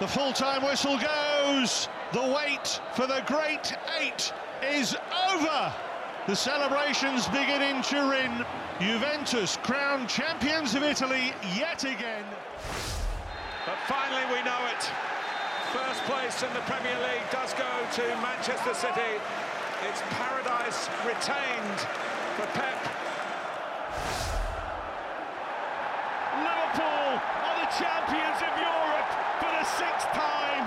The full time whistle goes. The wait for the great eight is over. The celebrations begin in Turin. Juventus crowned champions of Italy yet again. But finally, we know it. First place in the Premier League does go to Manchester City. It's paradise retained for Pep. Liverpool are the champions of Europe sixth time.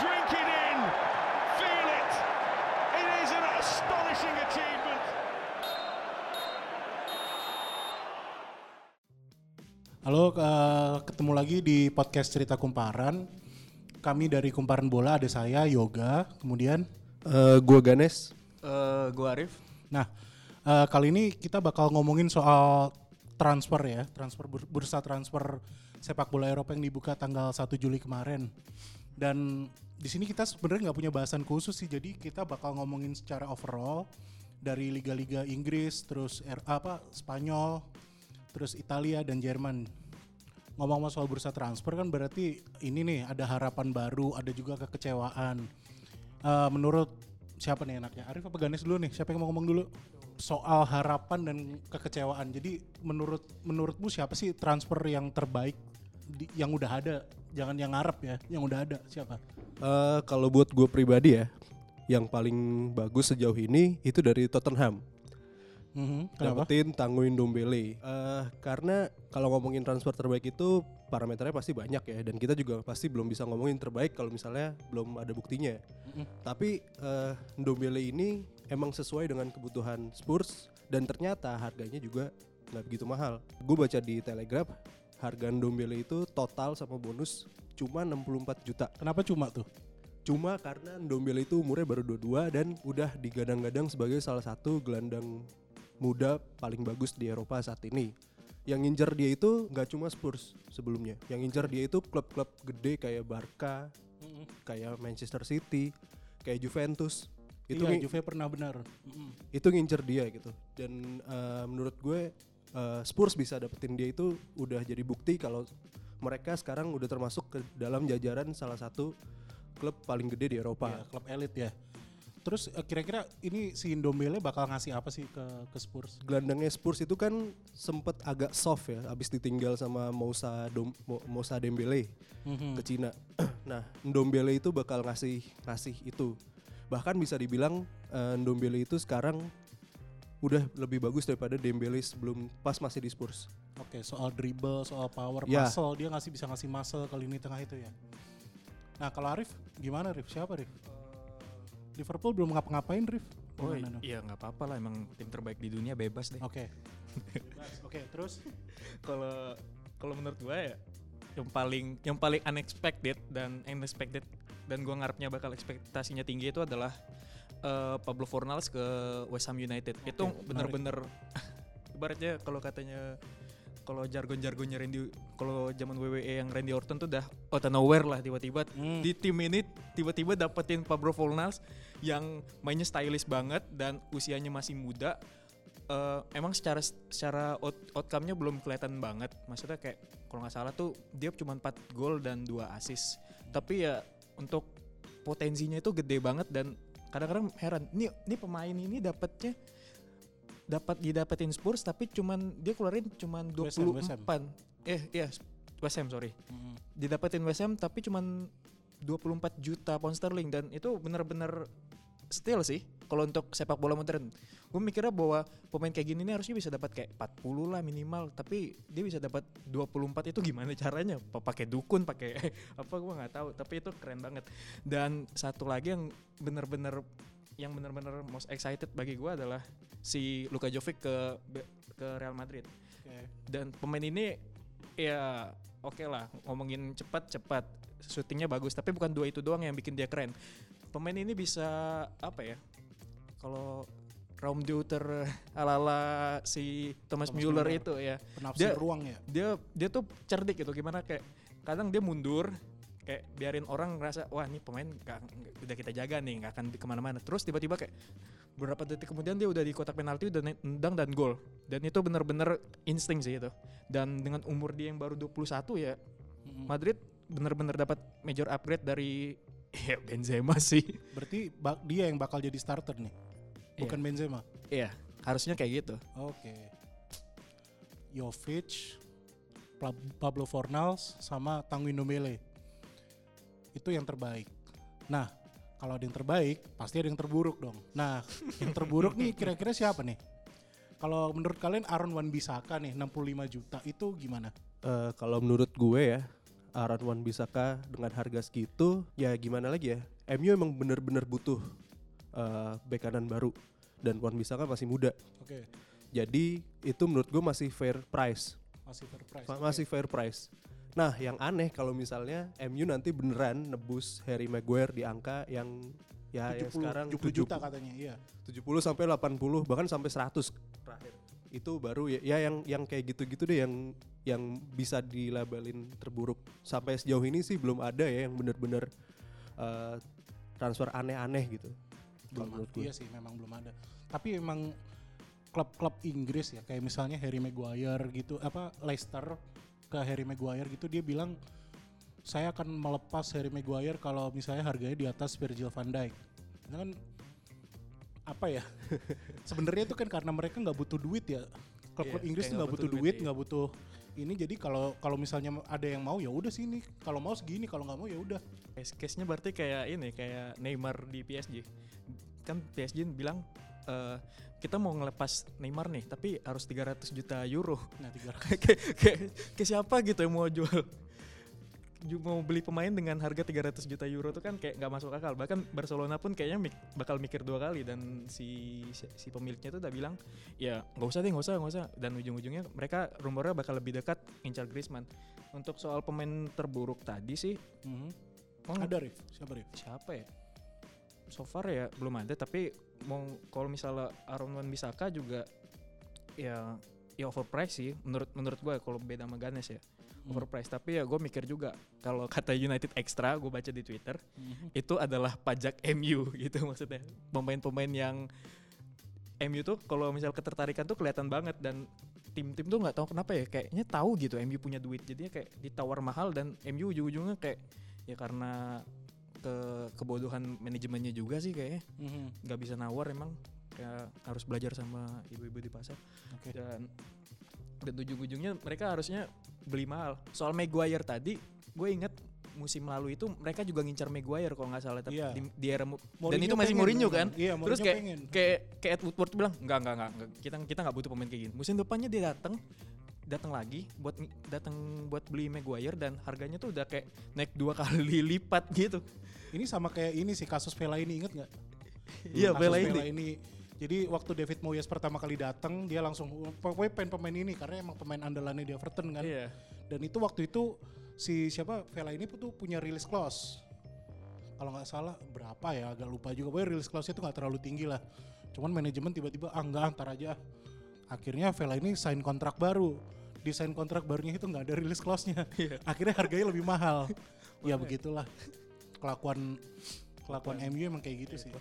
Drink it in, feel it. It is an astonishing achievement. Halo, eh, ketemu lagi di podcast cerita kumparan. Kami dari Kumparan Bola ada saya Yoga, kemudian Eh gua Ganes. Eh, gua Arif. Nah, eh, kali ini kita bakal ngomongin soal transfer ya, transfer bur- bursa transfer sepak bola Eropa yang dibuka tanggal 1 Juli kemarin. Dan di sini kita sebenarnya nggak punya bahasan khusus sih, jadi kita bakal ngomongin secara overall dari liga-liga Inggris, terus R, apa Spanyol, terus Italia dan Jerman. Ngomong soal bursa transfer kan berarti ini nih ada harapan baru, ada juga kekecewaan. Eh, menurut siapa nih enaknya? Arif apa Ganes dulu nih? Siapa yang mau ngomong dulu? Soal harapan dan kekecewaan. Jadi menurut menurutmu siapa sih transfer yang terbaik di- yang udah ada? Jangan yang ngarep ya, yang udah ada siapa? Eh kalau buat gue pribadi ya, yang paling bagus sejauh ini itu dari Tottenham. Mhm, Kenapa? Dapetin Tanguy Ndombele. Eh karena kalau ngomongin transfer terbaik itu parameternya pasti banyak ya dan kita juga pasti belum bisa ngomongin terbaik kalau misalnya belum ada buktinya. Tapi eh Ndombele ini emang sesuai dengan kebutuhan Spurs dan ternyata harganya juga nggak begitu mahal. Gue baca di Telegraph harga Ndombele itu total sama bonus cuma 64 juta. Kenapa cuma tuh? Cuma karena Ndombele itu umurnya baru 22 dan udah digadang-gadang sebagai salah satu gelandang muda paling bagus di Eropa saat ini. Yang ngincer dia itu nggak cuma Spurs sebelumnya. Yang ngincer dia itu klub-klub gede kayak Barca, kayak Manchester City, kayak Juventus. Itu iya, Juve pernah benar. Itu ngincer dia gitu. Dan eh, menurut gue eh, Spurs bisa dapetin dia itu udah jadi bukti kalau mereka sekarang udah termasuk ke dalam jajaran salah satu klub paling gede di Eropa. Iya, klub elit ya. Terus eh, kira-kira ini si Ndombele bakal ngasih apa sih ke ke Spurs? Gelandangnya Spurs itu kan sempet agak soft ya, abis ditinggal sama Moussa Dom, Mo- Moussa Dembele Mhm. ke Cina. nah, Ndombele itu bakal ngasih ngasih itu. Bahkan bisa dibilang eh, Ndombele itu sekarang udah lebih bagus daripada Dembele sebelum pas masih di Spurs. Oke, soal dribble, soal power, Ya. muscle, dia ngasih bisa ngasih muscle ke lini tengah itu ya. Nah, kalau Arif gimana Rif? Siapa Rif? Liverpool belum ngapa-ngapain Rif? Oh Gimana, iya nggak apa-apa lah emang tim terbaik di dunia bebas deh. Oke. Oke, terus Kalau kalau menurut gua ya yang paling yang paling unexpected dan unexpected dan gua ngarepnya bakal ekspektasinya tinggi itu adalah eh, Pablo Fornals ke West Ham United. itu menarik. bener-bener ibaratnya kalau katanya kalau jargon-jargonnya Randy kalau zaman WWE yang Randy Orton tuh udah out of nowhere lah tiba-tiba Hmm. di tim ini tiba-tiba dapetin Pablo Fornals yang mainnya stylish banget dan usianya masih muda eh, emang secara secara out, outcome-nya belum kelihatan banget. Maksudnya kayak kalau nggak salah tuh dia cuma 4 gol dan 2 assist. Tapi ya untuk potensinya itu gede banget dan kadang-kadang heran. Nih nih pemain ini dapatnya dapat didapetin Spurs tapi cuman dia keluarin cuman West Ham, West Ham. 24. Eh iya West Ham sorry. Mhm. Didapetin West Ham tapi cuman 24 juta pound sterling dan itu bener-bener steal sih kalau untuk sepak bola modern. Gue mikirnya bahwa pemain kayak gini nih harusnya bisa dapat kayak 40 lah minimal, tapi dia bisa dapat 24 itu gimana caranya? Pa- Pakai dukun, pakai apa gue nggak tahu, tapi itu keren banget. Dan satu lagi yang bener-bener yang bener-bener most excited bagi gue adalah si Luka Jovic ke ke Real Madrid. Dan pemain ini ya oke lah ngomongin cepat cepat syutingnya bagus tapi bukan dua itu doang yang bikin dia keren pemain ini bisa apa ya kalau Raum Deuter ala-ala si Thomas, Thomas Müller, Müller. itu ya Penafsir Dia- ruang ya. dia dia tuh cerdik gitu gimana kayak kadang dia mundur kayak biarin orang ngerasa wah ini pemain nggak nggak- udah kita jaga nih nggak akan ke mana-mana terus tiba-tiba kayak beberapa detik kemudian dia udah di kotak penalti udah nendang dan gol dan itu bener-bener insting sih itu dan dengan umur dia yang baru 21 ya Mhm. Madrid bener-bener dapat major upgrade dari ya Benzema sih. Berarti dia yang bakal jadi starter nih. Bukan Benzema. Iya, harusnya kayak gitu. Oke. Jovic, Pla- Pablo Fornals sama Tanguy Ndombele. Itu yang terbaik. Nah, kalau ada yang terbaik, pasti ada yang terburuk dong. Nah, yang terburuk nih kira-kira siapa nih? Kalau menurut kalian Aaron Wan Bisaka nih 65 juta itu gimana? Eh, kalau menurut gue ya, Aaron Wan Bisaka dengan harga segitu, ya gimana lagi ya? MU emang bener-bener butuh eh bek kanan baru dan Wan Bisaka masih muda. Oke, Jadi itu menurut gue masih fair price, masih fair price. Ma- masih fair price. Nah, yang aneh kalau misalnya MU nanti beneran nebus Harry Maguire di angka yang ya, ya 70, sekarang 70 juta katanya, iya. 70 sampai 80 bahkan sampai 100 terakhir. Itu baru ya, ya yang yang kayak gitu-gitu deh yang yang bisa dilabelin terburuk. Sampai sejauh ini sih belum ada ya yang bener-bener eh, transfer aneh-aneh gitu. belum. Iya sih memang belum ada. Tapi memang klub-klub Inggris ya kayak misalnya Harry Maguire gitu apa Leicester ke Harry Maguire gitu dia bilang saya akan melepas Harry Maguire kalau misalnya harganya di atas Virgil van Dijk. Itu kan apa ya? Sebenarnya itu kan karena mereka nggak butuh duit ya. Klub-klub Iya, Inggris nggak butuh butuh duit, duit, nggak butuh ini jadi kalau kalau misalnya ada yang mau ya udah sini. Kalau mau segini, kalau nggak mau ya udah. Case- Case-nya berarti kayak ini, kayak Neymar di PSG. Kan PSG bilang eh, kita mau ngelepas Neymar nih, tapi harus 300 juta euro. Nah, tiga kayak kayak kayak siapa gitu yang mau jual ju- mau beli pemain dengan harga 300 juta euro tuh kan kayak nggak masuk akal. Bahkan Barcelona pun kayaknya mik- bakal mikir dua kali dan si si, si pemiliknya tuh udah bilang ya nggak usah deh nggak usah nggak usah. Dan ujung-ujungnya mereka rumornya bakal lebih dekat incar Griezmann. Untuk soal pemain terburuk tadi sih Mhm. emang Ada Rif, siapa Rif? siapa ya? So far ya belum ada tapi mau kalau misalnya Aaron Wan Bisaka juga ya ya overpriced sih menurut menurut gue kalau beda sama Ganes ya Hmm. overpriced tapi ya gue mikir juga kalau kata United Extra gue baca di Twitter Mhm. itu adalah pajak MU gitu maksudnya pemain-pemain yang MU tuh kalau misal ketertarikan tuh kelihatan banget dan tim-tim tuh nggak tahu kenapa ya kayaknya tahu gitu MU punya duit jadinya kayak ditawar mahal dan MU ujung-ujungnya kayak ya karena ke kebodohan manajemennya juga sih kayaknya Mhm. nggak bisa nawar emang kayak harus belajar sama ibu-ibu di pasar Oke. dan dan ujung-ujungnya mereka harusnya beli mahal soal Maguire tadi gue inget musim lalu itu mereka juga ngincar Maguire kalau nggak salah tapi Iya. di, di era mu- dan Mourinho itu masih pengen Mourinho kan Iya, terus Mourinho kayak pengen. kayak kayak Ed Woodward bilang enggak enggak enggak. kita kita nggak butuh pemain kayak gini musim depannya dia datang datang lagi buat datang buat beli Maguire dan harganya tuh udah kayak naik dua kali lipat gitu Ini sama kayak ini sih kasus Vela ini inget nggak? Iya, Vela Vela ini. Jadi waktu David Moyes pertama kali datang dia langsung pokoknya pengen pemain ini karena emang pemain andalannya di Everton kan. iya Dan itu waktu itu si siapa Vela ini tuh punya release clause. Kalau nggak salah berapa ya agak lupa juga. Pokoknya release clause itu nggak terlalu tinggi lah. Cuman manajemen tiba-tiba ah enggak antar aja. Akhirnya Vela ini sign kontrak baru. Di sign kontrak barunya itu nggak ada release clause-nya. Akhirnya harganya lebih mahal. ya begitulah. Kelakuan kelakuan MU emang kayak gitu sih.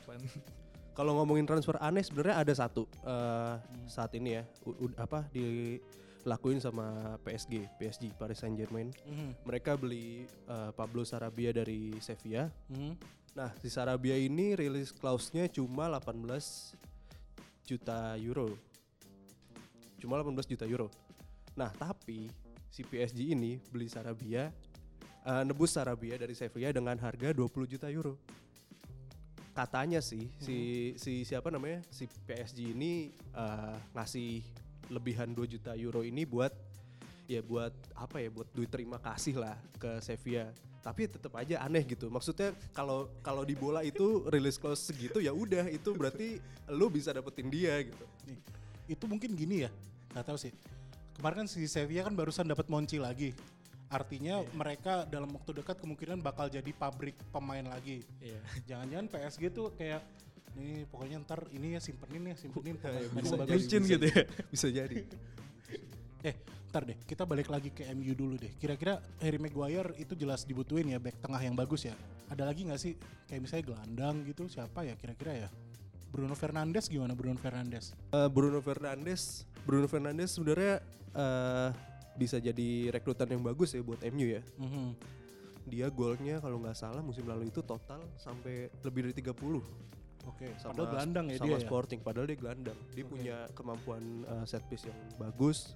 Kalau ngomongin transfer aneh sebenarnya ada satu eh, saat ini ya, u- u- apa dilakuin sama PSG, PSG Paris Saint Germain. Mhm. Mereka beli eh, Pablo Sarabia dari Sevilla. Mhm. Nah, si Sarabia ini rilis clause-nya cuma 18 juta euro. Cuma 18 juta euro. Nah, tapi si PSG ini beli Sarabia eh, nebus Sarabia dari Sevilla dengan harga 20 juta euro. Katanya sih si si siapa namanya? Si PSG ini eh, ngasih lebihan 2 juta euro ini buat ya buat apa ya buat duit terima kasih lah ke Sevilla tapi tetap aja aneh gitu maksudnya kalau kalau di bola itu release clause segitu ya udah itu berarti lu bisa dapetin dia gitu Nih, itu mungkin gini ya, nggak tahu sih. Kemarin kan si Sevilla kan barusan dapat Monchi lagi. Artinya mereka dalam waktu dekat kemungkinan bakal jadi pabrik pemain lagi. iya Jangan-jangan PSG tuh kayak nih pokoknya ntar ini ya simpenin ya simpenin pemain bisa bagus. licin bisa gitu ya bisa jadi Eh, ntar deh, kita balik lagi ke MU dulu deh. Kira-kira Harry Maguire itu jelas dibutuhin ya back tengah yang bagus ya. Ada lagi nggak sih kayak misalnya gelandang gitu siapa ya kira-kira ya? Bruno Fernandes gimana Bruno Fernandes? Eh, Bruno Fernandes Bruno Fernandes sebenarnya eh, bisa jadi rekrutan yang bagus ya buat MU ya Mhm. dia golnya kalau nggak salah musim lalu itu total sampai lebih dari 30 Oke. sama Padahal gelandang ya sama dia ya. Sporting padahal dia gelandang dia Oke. punya kemampuan uh, set piece yang bagus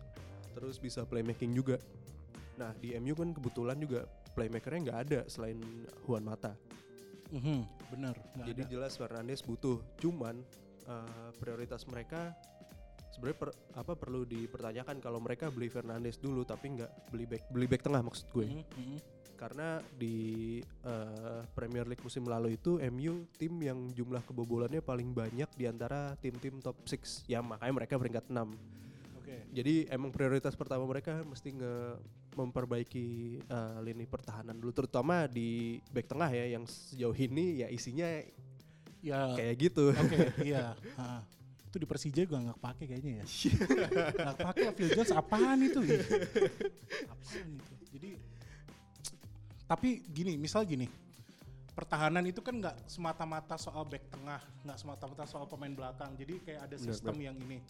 terus bisa playmaking juga nah di MU kan kebetulan juga playmakernya nggak ada selain Juan Mata Mhm, Bener. nggak jadi ada. jelas Fernandes butuh cuman uh, prioritas mereka sebenarnya per- apa perlu dipertanyakan kalau mereka beli Fernandes dulu tapi nggak beli back beli back tengah maksud gue Mhm, mhm. karena di uh, Premier League musim lalu itu MU tim yang jumlah kebobolannya paling banyak di antara tim-tim top 6 ya makanya mereka peringkat 6 Oke. jadi emang prioritas pertama mereka mesti nge memperbaiki uh, lini pertahanan dulu terutama di back tengah ya yang sejauh ini ya isinya Ya. kayak gitu Oke. Iya. Ha. Itu di Persija juga nggak pakai kayaknya ya. Nggak pakai Phil Jones apaan itu? Ih. Apaan itu? Jadi tapi gini, misal gini. Pertahanan itu kan nggak semata-mata soal back tengah, nggak semata-mata soal pemain belakang. Jadi kayak ada sistem yang ini.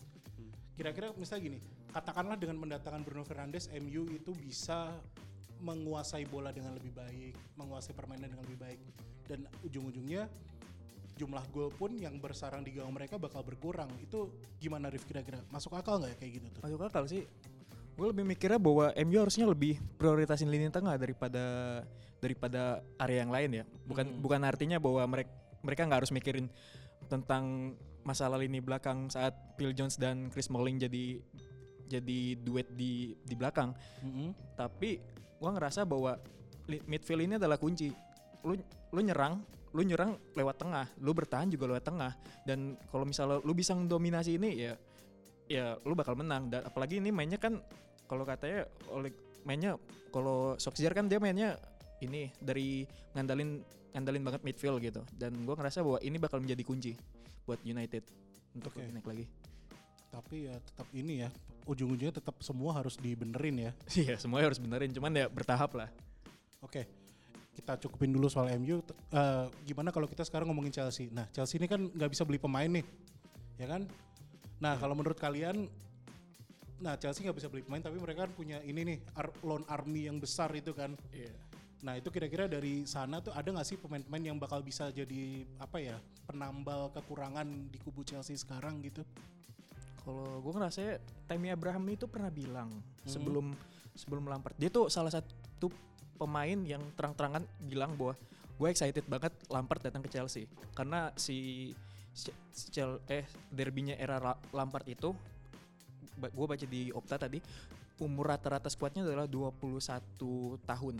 Kira-kira misal gini, katakanlah dengan mendatangkan Bruno Fernandes, MU itu bisa menguasai bola dengan lebih baik, menguasai permainan dengan lebih baik, dan ujung-ujungnya jumlah gol pun yang bersarang di gawang mereka bakal berkurang. Itu gimana Rif kira-kira? Masuk akal nggak ya kayak gitu tuh? Masuk akal sih. Gue lebih mikirnya bahwa MU harusnya lebih prioritasin lini tengah daripada daripada area yang lain ya. Bukan Hmm. bukan artinya bahwa mereka mereka nggak harus mikirin tentang masalah lini belakang saat Phil Jones dan Chris Smalling jadi jadi duet di di belakang. Mhm. Tapi gua ngerasa bahwa midfield ini adalah kunci. Lu lu nyerang, lu nyerang lewat tengah, lu bertahan juga lewat tengah. Dan kalau misalnya lu bisa mendominasi ini ya ya lu bakal menang. Dan apalagi ini mainnya kan kalau katanya oleh mainnya kalau Solskjaer kan dia mainnya ini dari ngandalin ngandalin banget midfield gitu. Dan gua ngerasa bahwa ini bakal menjadi kunci buat United untuk Oke. naik lagi. Tapi ya tetap ini ya, ujung-ujungnya tetap semua harus dibenerin ya. Iya, semuanya harus benerin, cuman ya bertahap lah. Oke, kita cukupin dulu soal MU. T- eh, gimana kalau kita sekarang ngomongin Chelsea? Nah, Chelsea ini kan nggak bisa beli pemain nih, ya kan? Nah, kalau menurut kalian, nah Chelsea nggak bisa beli pemain, tapi mereka kan punya ini nih, ar- loan army yang besar itu kan. Iya. Nah, itu kira-kira dari sana tuh ada nggak sih pemain-pemain yang bakal bisa jadi apa ya, penambal kekurangan di kubu Chelsea sekarang gitu? Kalau gue ngerasa Tammy Abraham itu pernah bilang sebelum sebelum Lampard dia tuh salah satu pemain yang terang-terangan bilang bahwa gue excited banget Lampard datang ke Chelsea. Karena si, si, eh derbynya era La- Lampard itu gue baca di Opta tadi umur rata-rata skuadnya adalah 21 tahun.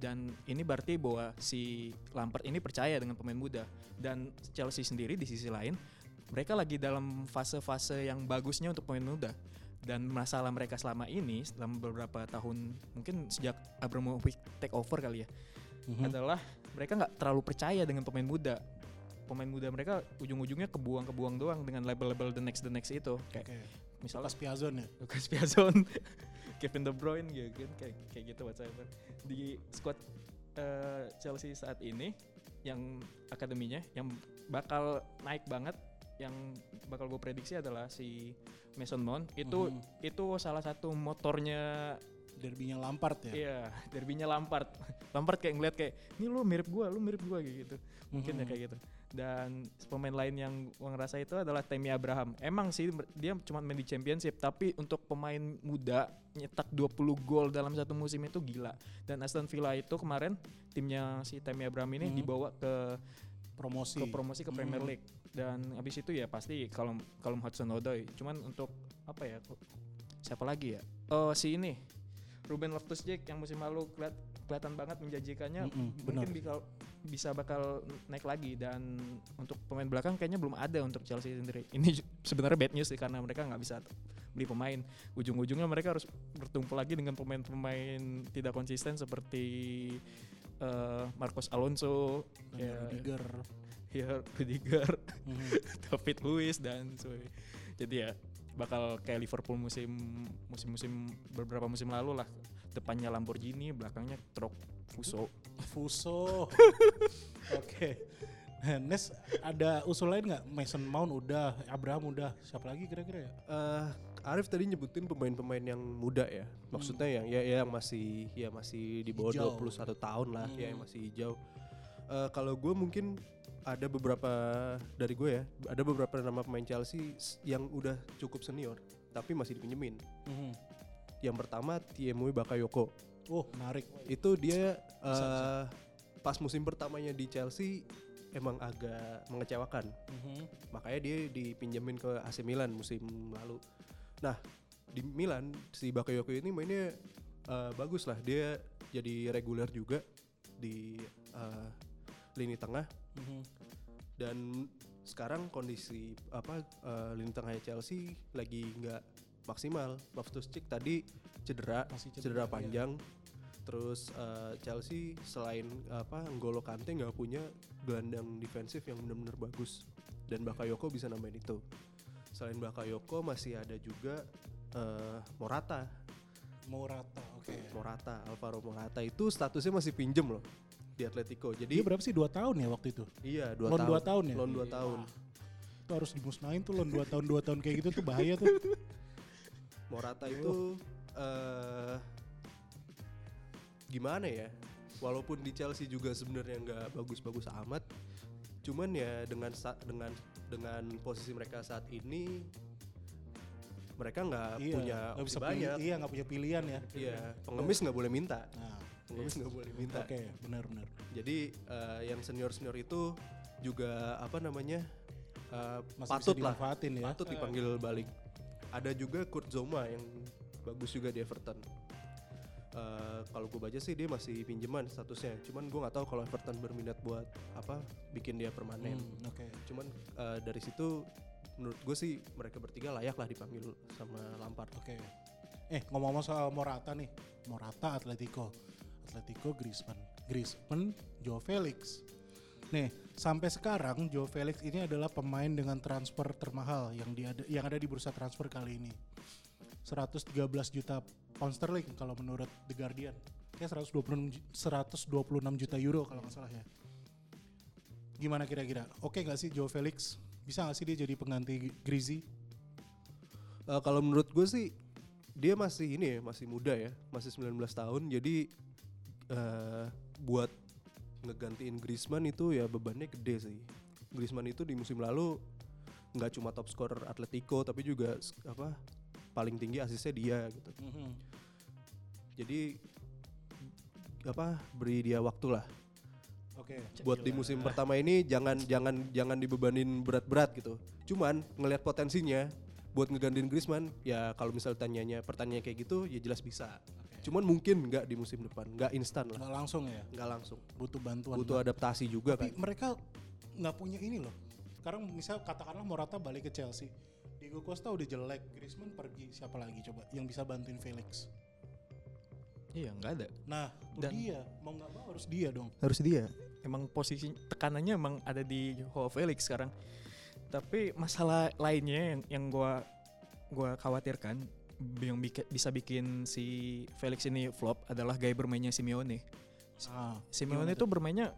Dan ini berarti bahwa si Lampard ini percaya dengan pemain muda. Dan Chelsea sendiri di sisi lain mereka lagi dalam fase-fase yang bagusnya untuk pemain muda dan masalah mereka selama ini selama beberapa tahun mungkin sejak Abramovich take over kali ya adalah mereka nggak terlalu percaya dengan pemain muda. Pemain muda mereka ujung-ujungnya kebuang-kebuang doang dengan label-label the next the next itu. Kayak Oke, misalnya Lucas Piazon ya. Lucas Piazon, Kevin De Bruyne gitu kan kayak kayak gitu whatsoever. Di squad eh, Chelsea saat ini yang akademinya yang bakal naik banget yang bakal gue prediksi adalah si Mason Mount itu Mhm. itu salah satu motornya Derbynya Lampard ya. iya derbynya Lampard Lampard kayak ngeliat kayak ini lu mirip gua lu mirip gua kayak gitu mungkin ya Mhm. kayak gitu dan pemain lain yang gua ngerasa itu adalah Tammy Abraham emang sih dia cuma main di championship tapi untuk pemain muda nyetak 20 gol dalam satu musim itu gila dan Aston Villa itu kemarin timnya si Tammy Abraham ini Mhm. dibawa ke Promosi. ke promosi ke Premier Mhm. League dan habis itu ya pasti kalau kalau Hudson Odoi. Cuman untuk apa ya siapa lagi ya? Oh si ini Ruben Loftus-Cheek yang musim lalu keliat, kelihatan banget menjanjikannya Mm-mm, mungkin benar. bisa bisa bakal naik lagi. Dan untuk pemain belakang kayaknya belum ada untuk Chelsea sendiri. Ini sebenarnya bad news sih karena mereka nggak bisa beli pemain. Ujung-ujungnya mereka harus bertumpu lagi dengan pemain-pemain tidak konsisten seperti eh, Marcos Alonso ya, Rudiger. Ya Rudiger Mhm. David Luiz dan sebagainya. Jadi ya bakal kayak Liverpool musim musim-musim beberapa musim lalu lah. Depannya Lamborghini, belakangnya truk Fuso. Fuso. Oke. Nah, Nes ada usul lain nggak? Mason Mount udah, Abraham udah, siapa lagi kira-kira ya? Eh, Arif tadi nyebutin pemain-pemain yang muda ya. Maksudnya yang ya, ya yang masih ya masih di bawah Hijau. 21 tahun lah ya yang masih hijau. Eh, kalau gue mungkin ada beberapa dari gue ya, ada beberapa nama pemain Chelsea yang udah cukup senior tapi masih dipinjemin. Mhm. Yang pertama Tiemui Bakayoko. Oh menarik. Itu dia eh, pas musim pertamanya di Chelsea emang agak mengecewakan. Mhm. Makanya dia dipinjemin ke AC Milan musim lalu. Nah, di Milan si Bakayoko ini mainnya eh, bagus lah. Dia jadi reguler juga di eh, lini tengah Mhm. dan sekarang kondisi apa eh, lini tengahnya Chelsea lagi nggak maksimal. Loftus Cheek tadi cedera, Masih cedera, cedera, iya. panjang. Terus eh, Chelsea selain apa N'Golo Kante nggak punya gelandang defensif yang benar-benar bagus dan Bakayoko bisa namain itu. Selain Bakayoko masih ada juga eh, Morata. Morata. Oke. Morata, Alvaro Morata itu statusnya masih pinjem loh di Atletico. Dia Jadi berapa sih dua tahun ya waktu itu? iya dua Loan tahun. dua tahun ya? Loan dua tahun. Itu harus dimusnahin tuh loan dua tahun dua tahun kayak gitu tuh bahaya tuh. Morata itu eh gimana ya? Walaupun di Chelsea juga sebenarnya nggak bagus-bagus amat, cuman ya dengan dengan dengan posisi mereka saat ini mereka nggak iya. punya opsi bisa pilih, banyak. iya nggak punya pilihan ya. Iya, pengemis nggak boleh minta. Nah, Pengemis nggak boleh minta. oke benar-benar. Jadi eh, yang senior-senior itu juga apa namanya eh, Masih patut bisa lah, ya. patut dipanggil balik. Ada juga Kurt Zouma yang bagus juga di Everton. Eh, kalau gue baca sih dia masih pinjaman statusnya. Cuman gue nggak tahu kalau Everton berminat buat apa bikin dia permanen. Hmm, oke. Cuman eh, dari situ menurut gue sih mereka bertiga layak lah dipanggil sama Lampard. Oke. Eh ngomong-ngomong soal Morata nih, Morata Atletico, Atletico Griezmann, Griezmann Joe Felix. Nih sampai sekarang Joe Felix ini adalah pemain dengan transfer termahal yang di yang ada di bursa transfer kali ini. 113 juta pound sterling kalau menurut The Guardian. Kayak 126 ju- 126 juta euro kalau nggak salah ya. Gimana kira-kira? Oke nggak sih Joe Felix? Bisa nggak sih dia jadi pengganti Griezzy? Eh, kalau menurut gue sih dia masih ini ya, masih muda ya, masih 19 tahun. Jadi eh buat ngegantiin Griezmann itu ya bebannya gede sih. Griezmann itu di musim lalu nggak cuma top scorer Atletico tapi juga apa paling tinggi asisnya dia gitu. Jadi apa beri dia waktu lah Oke. buat di musim pertama ini jangan jangan jangan dibebanin berat-berat gitu. Cuman ngelihat potensinya buat ngegantiin Griezmann ya kalau misal tanyanya pertanyaan kayak gitu ya jelas bisa. Cuman mungkin nggak di musim depan, nggak instan lah, Nggak langsung ya, nggak langsung. butuh bantuan. Butuh adaptasi juga Tapi kan. mereka nggak punya ini loh. Sekarang misal katakanlah Morata balik ke Chelsea. Diego Costa udah jelek, Griezmann pergi, siapa lagi coba yang bisa bantuin Felix? Iya nggak ada. Nah, itu Dan- dia. Mau nggak mau harus dia dong. Harus dia. Emang posisi tekanannya emang ada di Joao Felix sekarang. Tapi masalah lainnya yang yang gua gua khawatirkan yang bisa bikin si Felix ini flop adalah gaya bermainnya Simeone. Ah, Simeone itu bermainnya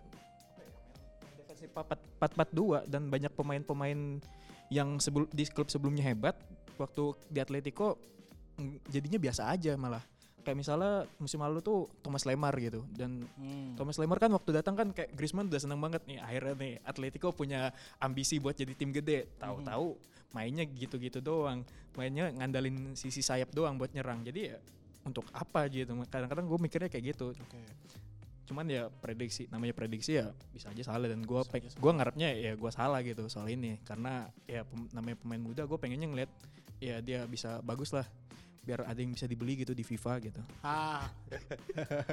defensif 4-4-2 dan banyak pemain-pemain yang sebelum di klub sebelumnya hebat waktu di Atletico mm, jadinya biasa aja malah. Kayak misalnya musim lalu tuh Thomas Lemar gitu dan Hmm. Thomas Lemar kan waktu datang kan kayak Griezmann udah seneng banget nih akhirnya nih Atletico punya ambisi buat jadi tim gede. Tahu-tahu mainnya gitu-gitu doang. Mainnya ngandalin sisi sayap doang buat nyerang. Jadi ya untuk apa gitu. Kadang-kadang gue mikirnya kayak gitu. Oke. Cuman ya prediksi namanya prediksi ya bisa aja salah dan aja gua ngarepnya ya gua salah gitu soal ini karena ya pem- namanya pemain muda gue pengennya ngeliat ya dia bisa bagus lah biar ada yang bisa dibeli gitu di FIFA gitu. Ah. Eh,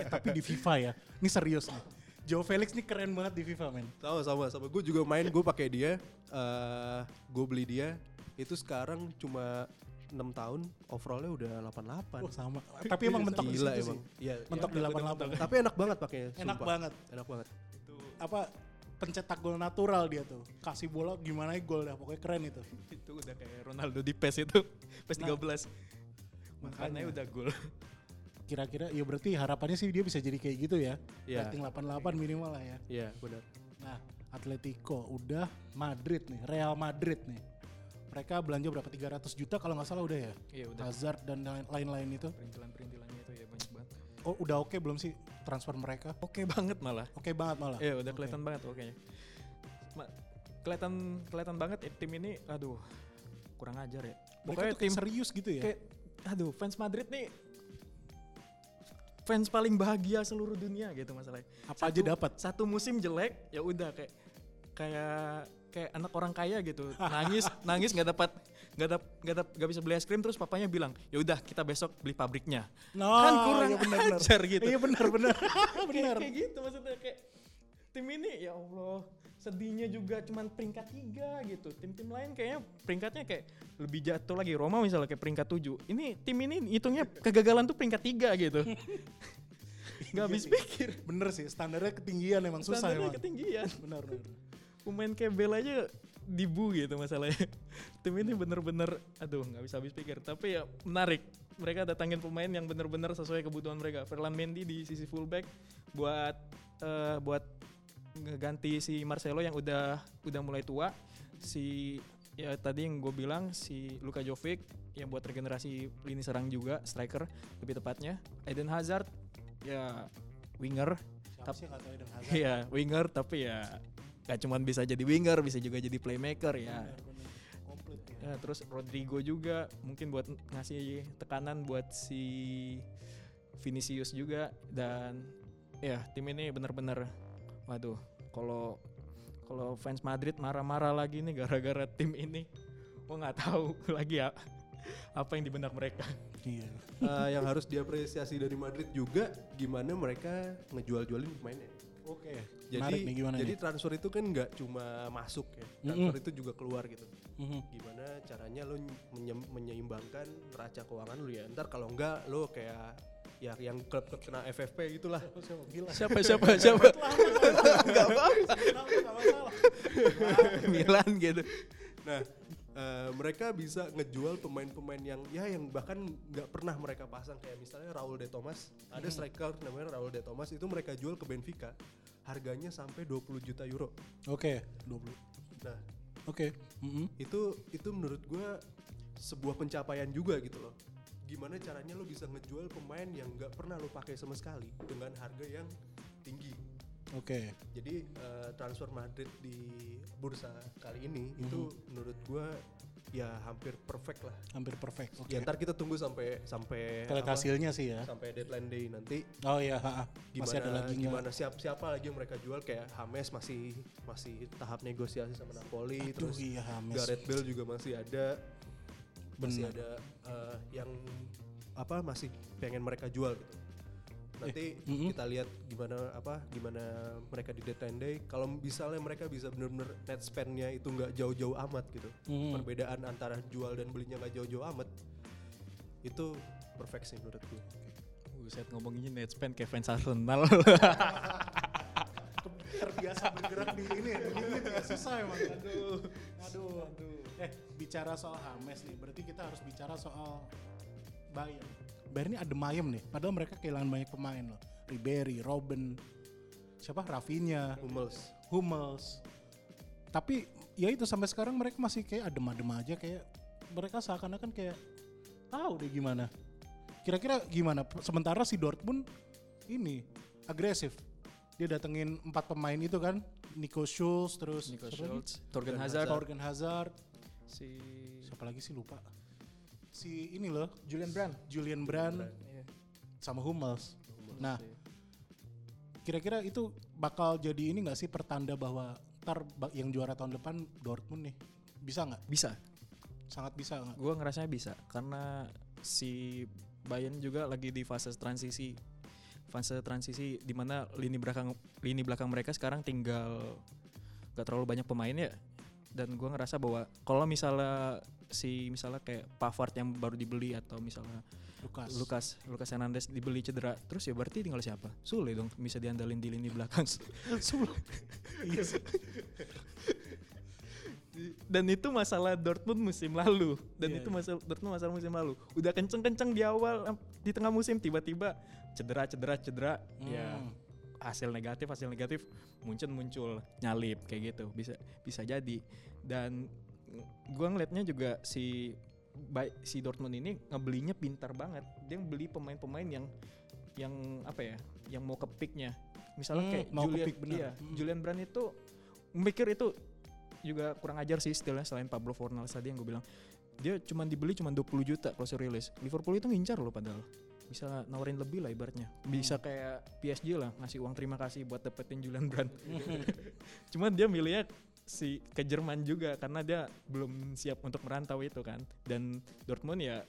tapi di FIFA ya. Ini serius nih. Joe Felix nih keren banget di FIFA, men. Sama sama sama. Gue juga main gue pakai dia. eh gue beli dia. Itu sekarang cuma 6 tahun overallnya udah 88. Oh, sama. Tapi emang mentok di Gila situ emang. sih. Iya, Mentok di 88. Tapi enak banget pakainya. Enak sumpah. banget. Enak banget. Apa pencetak gol natural dia tuh. Kasih bola gimana gol dah. Pokoknya keren itu. Itu udah kayak Ronaldo di PES itu. PES Nah, 13. Makanya makanya. udah gol. Kira-kira ya berarti harapannya sih dia bisa jadi kayak gitu ya. Iya. Rating 88 minimal lah ya. Iya benar. Nah, Atletico udah Madrid nih, Real Madrid nih. Mereka belanja berapa 300 juta kalau nggak salah udah ya. Iya udah. Hazard dan lain- lain-lain itu. Perintilan-perintilannya itu ya banyak banget. Oh, udah oke belum sih transfer mereka? Oke banget malah. Oke banget malah. Iya udah kelihatan banget oke. Ma- kelihatan kelihatan banget tim ini aduh kurang ajar ya. Pokoknya tim serius gitu ya. kayak aduh fans Madrid nih fans paling bahagia seluruh dunia gitu masalahnya. Apa aja dapat. Satu musim jelek ya udah kayak kayak kayak anak orang kaya gitu nangis nangis nggak dapat nggak dap nggak dap nggak bisa beli es krim terus papanya bilang ya udah kita besok beli pabriknya No, kan kurang iya benar. ajar gitu Iya benar benar. Kayak- benar. kayak gitu maksudnya kayak tim ini ya Allah sedihnya juga cuman peringkat tiga gitu. Tim-tim lain kayaknya peringkatnya kayak lebih jatuh lagi. Roma misalnya kayak peringkat tujuh. Ini tim ini hitungnya kegagalan tuh peringkat tiga gitu. Nggak habis pikir. Bener sih, standarnya ketinggian emang susah Standarnya emang. ketinggian. Benar benar. pemain kayak Bell aja dibu gitu masalahnya. Tim ini bener-bener aduh nggak bisa habis pikir. Tapi ya menarik. Mereka datangin pemain yang bener-bener sesuai kebutuhan mereka. Ferland Mendy di sisi fullback buat eh, buat ngeganti si Marcelo yang udah udah mulai tua si ya tadi yang gue bilang si Luka Jovic yang buat regenerasi lini serang juga striker lebih tepatnya Eden Hazard ya winger Eden Hazard? Iya, winger tapi ya gak cuman bisa jadi winger, bisa juga jadi playmaker ya. Komplit ya. Ya, terus Rodrigo juga mungkin buat ngasih tekanan buat si Vinicius juga dan ya tim ini bener-bener waduh kalau kalau fans Madrid marah-marah lagi nih gara-gara tim ini gua nggak tahu lagi ya apa yang di benak mereka. Iya. Eh, yang harus diapresiasi dari Madrid juga gimana mereka ngejual-jualin pemainnya. Oke. Jadi Menarik nih gimana jadi nih? transfer itu kan nggak cuma masuk ya, transfer itu juga keluar gitu. Mhm. Gimana caranya lo menye- menyeimbangkan neraca keuangan lu ya. Ntar kalau enggak lo kayak ya yang klub-klub kena FFP gitulah. Siapa siapa siapa? Enggak apa-apa. Milan gitu. Nah, eh, mereka bisa ngejual pemain-pemain yang ya yang bahkan nggak pernah mereka pasang kayak misalnya Raul de Thomas. Ada striker namanya Raul de Thomas itu mereka jual ke Benfica. Harganya sampai 20 juta euro. Oke, 20. Nah, Oke. Mhm. itu itu menurut gua sebuah pencapaian juga gitu loh. Gimana caranya lo bisa ngejual pemain yang nggak pernah lo pakai sama sekali dengan harga yang tinggi. Oke. Jadi eh, transfer Madrid di bursa kali ini itu menurut gua ya hampir perfect lah. Hampir perfect. Oke. Ya ntar kita tunggu sampai sampai apa, hasilnya sih ya. sampai deadline day nanti Oh iya, ha, ha. gimana masih ada lagi gimana siap siapa lagi yang mereka jual kayak Hames masih masih tahap negosiasi sama Napoli Aduh terus iya Hames. Gareth Bale juga masih ada masih ada eh, yang apa masih pengen mereka jual gitu. Nanti mm-mm. kita lihat gimana apa gimana mereka di deadline day. Kalau misalnya mereka bisa bener-bener net spendnya itu nggak jauh-jauh amat gitu. Mhm. Perbedaan antara jual dan belinya nggak jauh-jauh amat. Itu perfect sih menurut gue. Buset ngomonginnya net spend kayak fans Arsenal. terbiasa bergerak di ini ya, di limit ya susah emang. Aduh. Aduh. Aduh. Eh, bicara soal Hames nih, berarti kita harus bicara soal Bayern. Bayern ini adem ayem nih, padahal mereka kehilangan banyak pemain loh. Ribery, Robben, siapa? Rafinha, Hummels. Hummels. Tapi ya itu sampai sekarang mereka masih kayak adem-adem aja kayak mereka seakan-akan kayak tahu deh gimana. Kira-kira gimana? Sementara si Dortmund ini agresif. Dia datengin empat pemain itu kan, Nico Schulz terus Nico? Schultz, Torgan Hazard, Torgan Hazard, si siapa lagi sih lupa. Si ini loh, Julian Brand. Julian Brand Iya. sama Hummels. Nah, kira-kira itu bakal jadi ini nggak sih pertanda bahwa ntar yang juara tahun depan Dortmund nih bisa nggak? Bisa. Sangat bisa nggak? Gue ngerasanya bisa karena si Bayern juga lagi di fase transisi. Fase transisi di mana lini belakang lini belakang mereka sekarang tinggal gak terlalu banyak pemain ya. Dan gue ngerasa bahwa kalau misalnya si misalnya kayak Pavard yang baru dibeli atau misalnya Lukas. Lukas Lukas Hernandez dibeli cedera terus ya berarti tinggal siapa? Sule dong bisa diandalin di lini belakang. Iya sih. dan itu masalah Dortmund musim lalu dan Iya, itu iya. masalah Dortmund masalah musim lalu udah kenceng-kenceng di awal di tengah musim tiba-tiba cedera cedera cedera ya Hmm. hasil negatif hasil negatif muncul muncul nyalip kayak gitu bisa bisa jadi dan gua ngelihatnya juga si baik si Dortmund ini ngebelinya pintar banget. Dia beli pemain-pemain yang yang apa ya, yang mau ke peaknya. Misalnya Hmm, kayak mau ke Julian, peak, bener. iya, Hmm. Julian Brand itu mikir itu juga kurang ajar sih istilahnya selain Pablo Fornals tadi yang gue bilang. Dia cuma dibeli cuma 20 juta kalau rilis. Liverpool itu ngincar loh padahal. Bisa nawarin lebih lah ibaratnya. Bisa kayak PSG lah ngasih uang terima kasih buat dapetin Julian Brand. Cuman dia milihnya si ke Jerman juga karena dia belum siap untuk merantau itu kan. Dan Dortmund ya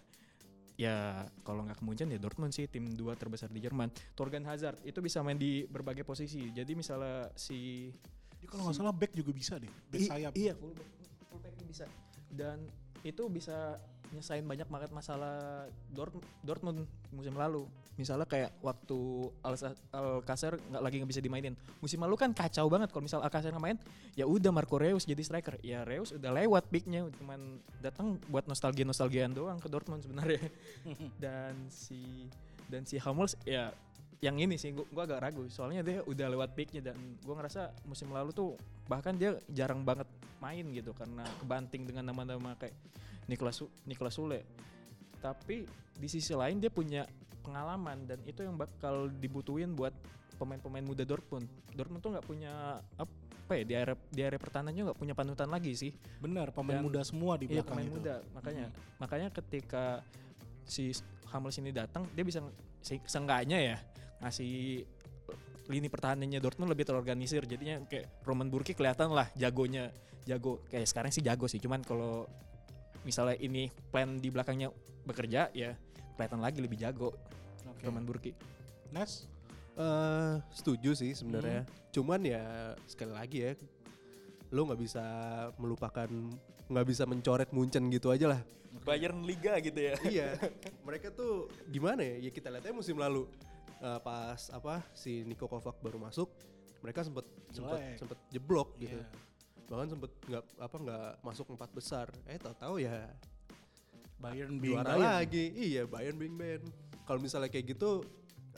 ya kalau nggak kemudian ya Dortmund sih tim dua terbesar di Jerman. Torgan Hazard itu bisa main di berbagai posisi. Jadi misalnya si Dia kalau nggak salah back juga bisa deh, back sayap. Iya, fullback fullbacknya bisa. Dan itu bisa nyesain banyak banget masalah Dort, Dortmund musim lalu. Misalnya kayak waktu Al- Alcacer nggak lagi nggak bisa dimainin. Musim lalu kan kacau banget kalau misal Alcacer nggak main, ya udah Marco Reus jadi striker. Ya Reus udah lewat peaknya, cuman datang buat nostalgia nostalgiaan doang ke Dortmund sebenarnya. dan si dan si Hummels ya yang ini sih gua, gua agak ragu soalnya dia udah lewat peaknya dan gua ngerasa musim lalu tuh bahkan dia jarang banget main gitu karena kebanting dengan nama-nama kayak Niklas Niklas Sule. Tapi di sisi lain dia punya pengalaman dan itu yang bakal dibutuhin buat pemain-pemain muda Dortmund. Dortmund tuh nggak punya apa ya di area di area pertahanannya nggak punya panutan lagi sih. Benar, pemain Dan- muda semua di Iya belakang pemain itu. muda. Makanya makanya ketika si Hummels ini datang dia bisa se- seenggaknya ya ngasih lini pertahanannya Dortmund lebih terorganisir. Jadinya kayak Roman Burki kelihatan lah jagonya jago kayak sekarang sih jago sih cuman kalau misalnya ini plan di belakangnya bekerja ya kelihatan lagi lebih jago Oke. Roman Burki Nes, Eh, setuju sih sebenarnya. Cuman ya sekali lagi ya, lo nggak bisa melupakan, nggak bisa mencoret Munchen gitu aja lah. Bayern Liga gitu ya iya, mereka tuh gimana ya? Ya kita lihat aja musim lalu eh, pas apa si Niko Kovac baru masuk, mereka sempet sempet Jelek. sempet jeblok gitu. Bahkan sempet nggak apa nggak masuk empat besar. Eh tahu-tahu ya Bayern being juara Bayern. lagi. Iya, Bayern Bing Ben. Kalau misalnya kayak gitu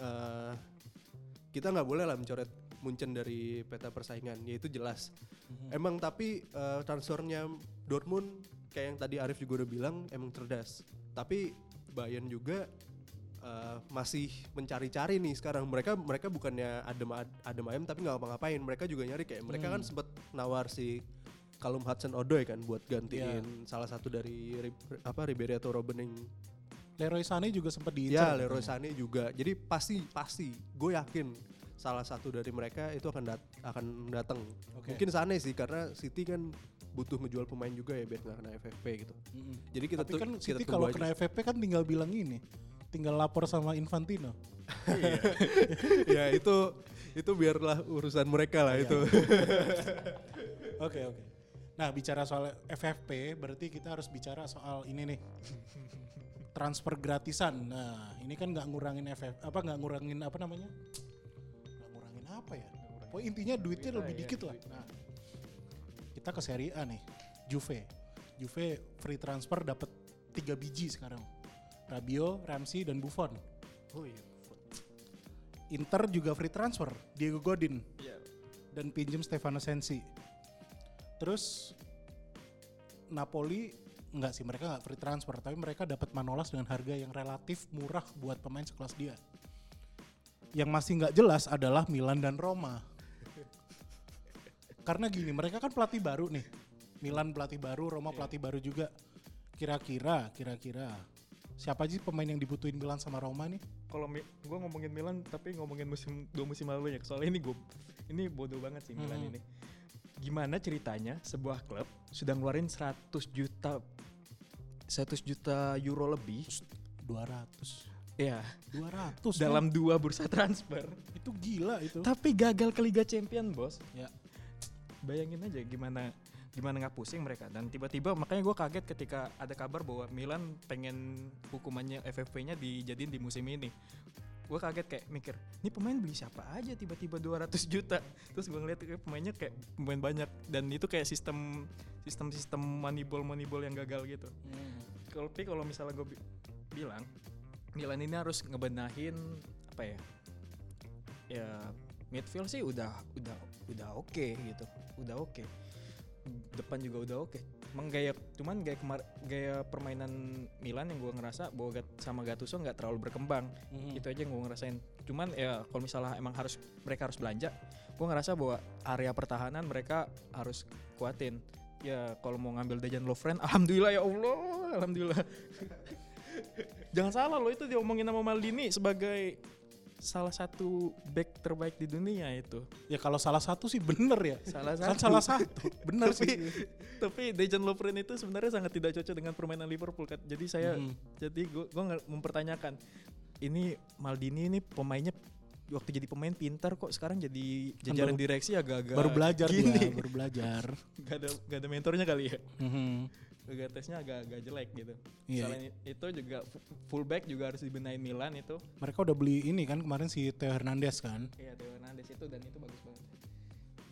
eh kita nggak boleh lah mencoret Munchen dari peta persaingan, yaitu jelas. Mhm. Emang tapi eh, transfernya Dortmund kayak yang tadi Arif juga udah bilang emang cerdas. Tapi Bayern juga eh, masih mencari-cari nih sekarang. Mereka mereka bukannya adem adem ayem tapi nggak ngapa-ngapain. Mereka juga nyari kayak mereka kan sempet nawar si Callum Hudson Odoi kan buat gantiin salah satu dari apa Ribery atau Robben yang Leroy Sané juga sempat Ya diincar. Leroy Sané juga. Jadi pasti pasti gue yakin salah satu dari mereka itu akan dat akan datang. Oke. Mungkin Sané sih karena City kan butuh ngejual pemain juga ya biar nggak kena FFP gitu. Mm-mm. Jadi kita Tapi tuh kan kita City kalau aja. kena FVP kan tinggal bilang ini. Tinggal lapor sama Infantino. ya itu itu biarlah urusan mereka lah itu. Oke oke. Nah bicara soal FFP berarti kita harus bicara soal ini nih transfer gratisan. Nah ini kan nggak ngurangin FF apa nggak ngurangin apa namanya? Nggak ngurangin apa ya? Pokoknya intinya duitnya lebih dikit lah. Nah kita ke Serie A nih, Juve. Juve free transfer dapat tiga biji sekarang. Rabio, Ramsey dan Buffon. oh iya. Inter juga free transfer, Diego Godin dan pinjem Stefano Sensi. Terus Napoli enggak sih mereka nggak free transfer, tapi mereka dapat Manolas dengan harga yang relatif murah buat pemain sekelas dia. Yang masih nggak jelas adalah Milan dan Roma. Karena gini, mereka kan pelatih baru nih. Milan pelatih baru, Roma pelatih baru juga. Kira-kira, kira-kira siapa aja sih pemain yang dibutuhin Milan sama Roma nih? kalau gua ngomongin Milan tapi ngomongin musim dua musim lalu ya soalnya ini gue ini bodoh banget sih Milan Hmm. ini gimana ceritanya sebuah klub sudah ngeluarin 100 juta 100 juta euro lebih 200. ya 200 dalam dua bursa transfer itu gila itu. tapi gagal ke Liga Champion bos Ya. bayangin aja gimana gimana nggak pusing mereka. Dan tiba-tiba makanya gue kaget ketika ada kabar bahwa Milan pengen hukumannya FFP-nya dijadiin di musim ini. Gue kaget kayak mikir ini pemain beli siapa aja? Tiba-tiba 200 juta. Terus gue ngeliat kayak pemainnya kayak pemain banyak. Dan itu kayak sistem sistem sistem moneyball moneyball yang gagal gitu. Kalau tapi kalau misalnya gue bilang Milan ini harus ngebenahin apa ya ya midfield sih udah udah udah oke gitu. Udah oke depan juga udah oke. Emang gaya cuman gaya kemar gaya permainan Milan yang gue ngerasa bahwa Gat- sama Gattuso nggak terlalu berkembang. Mhm. itu aja yang gue ngerasain. Cuman ya kalau misalnya emang harus mereka harus belanja gue ngerasa bahwa area pertahanan mereka harus kuatin. Ya kalau mau ngambil Dejan Lovren alhamdulillah ya Allah alhamdulillah. Jangan salah loh itu diomongin sama Maldini sebagai salah satu back terbaik di dunia itu Ya kalau salah satu sih bener ya. salah Kan satu salah satu. Bener tapi sih. tapi Dejan Lovren itu sebenarnya sangat tidak cocok dengan permainan Liverpool kan jadi saya Mhm. jadi gue gue mempertanyakan ini Maldini ini pemainnya waktu jadi pemain pintar kok sekarang jadi jajaran baru- direksi agak-agak Baru belajar gini dia, baru belajar. gak ada gak ada mentornya kali ya Mhm. gak tesnya agak-agak jelek gitu Iya. selain itu juga fu- fullback juga harus dibenahin Milan itu Mereka udah beli ini kan kemarin si Theo Hernandez kan. Iya Theo Hernandez itu dan itu bagus banget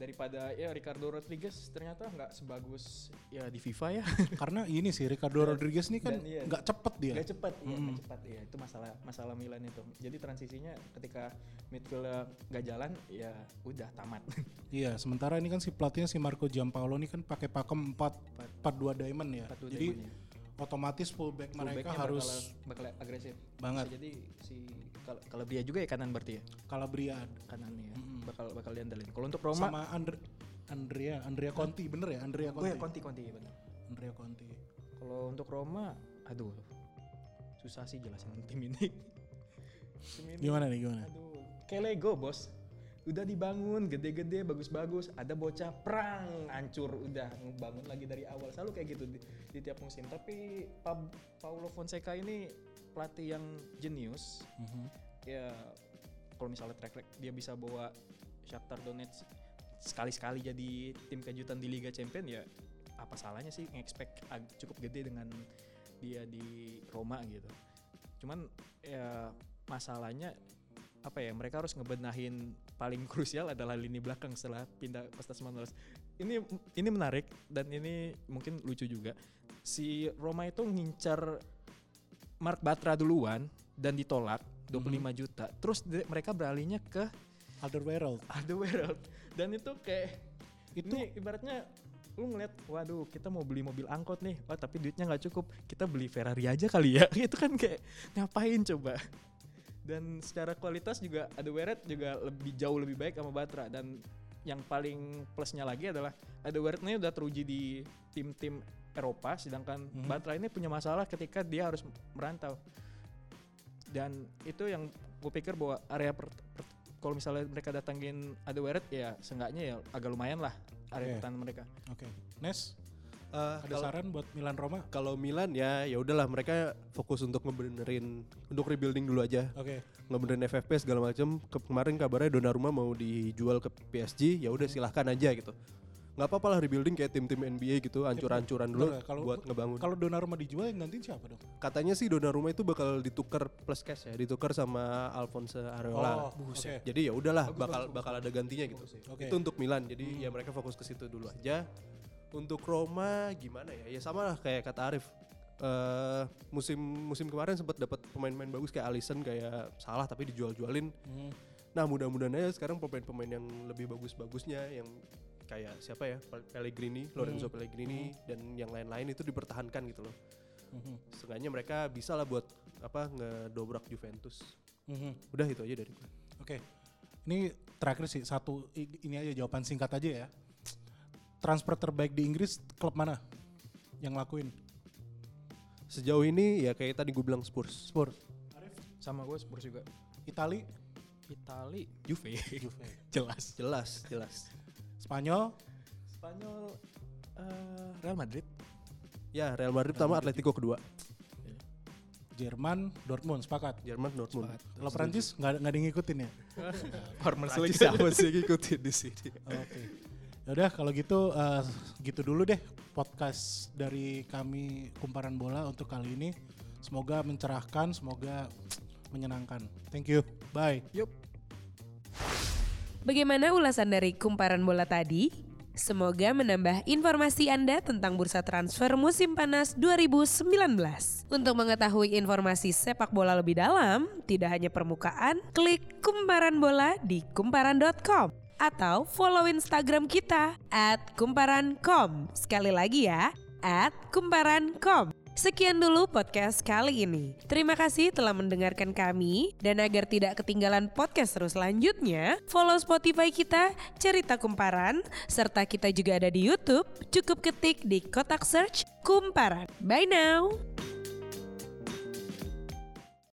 daripada ya Ricardo Rodriguez ternyata nggak sebagus ya di FIFA ya Karena ini sih Ricardo Rodriguez ini kan iya. nggak cepet dia. Gak cepat, iya, Mm-mm. gak cepat. Iya, itu masalah masalah Milan itu. Jadi transisinya ketika midfield gak jalan, ya udah tamat. Iya, sementara ini kan si pelatihnya si Marco Giampaolo ini kan pakai pakem 4 4 2 diamond ya. 4-2 Jadi diamond, ya. Otomatis fullback mereka harus bakal, bakal agresif. banget. Bisa jadi si Calabria juga ya kanan berarti ya. Calabria Kanannya ya. Mm-mm. Bakal bakal diandalin. Kalau untuk Roma sama Andre, Andrea Andrea Conti bener ya Andrea Oh Conti. ya Conti Conti ya benar. Andrea Conti. Kalau untuk Roma, aduh. Susah sih jelasin tim ini. tim ini Gimana nih gimana? Aduh, kayak Lego bos. Udah dibangun gede-gede bagus-bagus, ada bocah perang hancur udah ngebangun lagi dari awal. Selalu kayak gitu di, di tiap musim. Tapi Pa- Paulo Fonseca ini pelatih yang jenius. Mhm. Ya kalau misalnya track record dia bisa bawa Shakhtar Donetsk sekali-sekali jadi tim kejutan di Liga Champion ya apa salahnya sih nge-expect ag- cukup gede dengan dia di Roma gitu. Cuman ya masalahnya apa ya mereka harus ngebenahin paling krusial adalah lini belakang setelah pindah Kostas Manolas. Ini ini menarik dan ini mungkin lucu juga. Si Roma itu ngincar Mark Batra duluan dan ditolak 25 juta. Terus mereka beralihnya ke Alderweireld. Alderweireld dan itu kayak Itu ini ibaratnya lu ngeliat waduh kita mau beli mobil angkot nih wah tapi duitnya nggak cukup kita beli Ferrari aja kali ya itu kan kayak ngapain coba dan secara kualitas juga Alderweireld juga lebih jauh lebih baik sama Batra dan yang paling plusnya lagi adalah Alderweireld ini udah teruji di tim-tim Eropa sedangkan Mhm. Batra ini punya masalah ketika dia harus merantau dan itu yang gue pikir bahwa area per, per- kalau misalnya mereka datangin Alderweireld ya seenggaknya ya agak lumayan lah area Oke. pertahanan mereka Oke. Nes, Eh, ada kalau- saran buat Milan Roma? Kalau Milan ya ya udahlah mereka fokus untuk ngebenerin untuk rebuilding dulu aja. Oke. Ngebenerin FFP segala macam. Ke- kemarin kabarnya Donnarumma mau dijual ke PSG, ya udah silahkan aja gitu. Nggak apa-apa lah rebuilding kayak tim-tim NBA gitu, ancur-ancuran dulu Bentar ya, kalau- buat ngebangun. Kalau Donnarumma dijual yang gantiin siapa dong? Katanya sih Donnarumma itu bakal ditukar plus cash ya, ditukar sama Alphonse Areola. Oh, oke. Jadi ya udahlah bakal bakal ada gantinya gitu. Oke. Itu untuk Milan. Jadi ya mereka fokus ke situ dulu aja. Untuk Roma gimana ya? Ya sama lah kayak kata Arif. Eh musim musim kemarin sempat dapat pemain-pemain bagus kayak Alisson kayak salah tapi dijual-jualin. Hmm. Nah, mudah-mudahan aja sekarang pemain-pemain yang lebih bagus-bagusnya yang kayak siapa ya? Pellegrini, Lorenzo Pellegrini dan yang lain-lain itu dipertahankan gitu loh. Mhm. Setengahnya mereka bisa lah buat apa ngedobrak Juventus. Mhm. Udah itu aja dari gue. Oke. Ini terakhir sih satu ini aja jawaban singkat aja ya. Transfer terbaik di Inggris klub mana yang lakuin? Sejauh ini ya kayak tadi gue bilang Spurs. Spurs, sama gue Spurs juga Itali, Itali Juve Juve, jelas Jelas, jelas. Spanyol, Spanyol eh, Real Madrid Ya, Real Madrid pertama, Atletico kedua. Jerman, Dortmund sepakat. Jerman, Dortmund. Kalau Prancis nggak nggak ada yang ngikutin ya? Farmers siapa sih yang ngikutin di sini? Oke. Yaudah kalau gitu eh, gitu dulu deh podcast dari kami kumparan bola untuk kali ini. Semoga mencerahkan, semoga menyenangkan. Thank you. Bye. Yup Bagaimana ulasan dari kumparan bola tadi? Semoga menambah informasi Anda tentang bursa transfer musim panas 2019. Untuk mengetahui informasi sepak bola lebih dalam, tidak hanya permukaan, klik kumparan bola di kumparan.com atau follow Instagram kita at kumparan.com. Sekali lagi ya, at kumparan.com. Sekian dulu podcast kali ini. Terima kasih telah mendengarkan kami dan agar tidak ketinggalan podcast terus selanjutnya, follow Spotify kita Cerita Kumparan serta kita juga ada di YouTube. Cukup ketik di kotak search Kumparan. Bye now.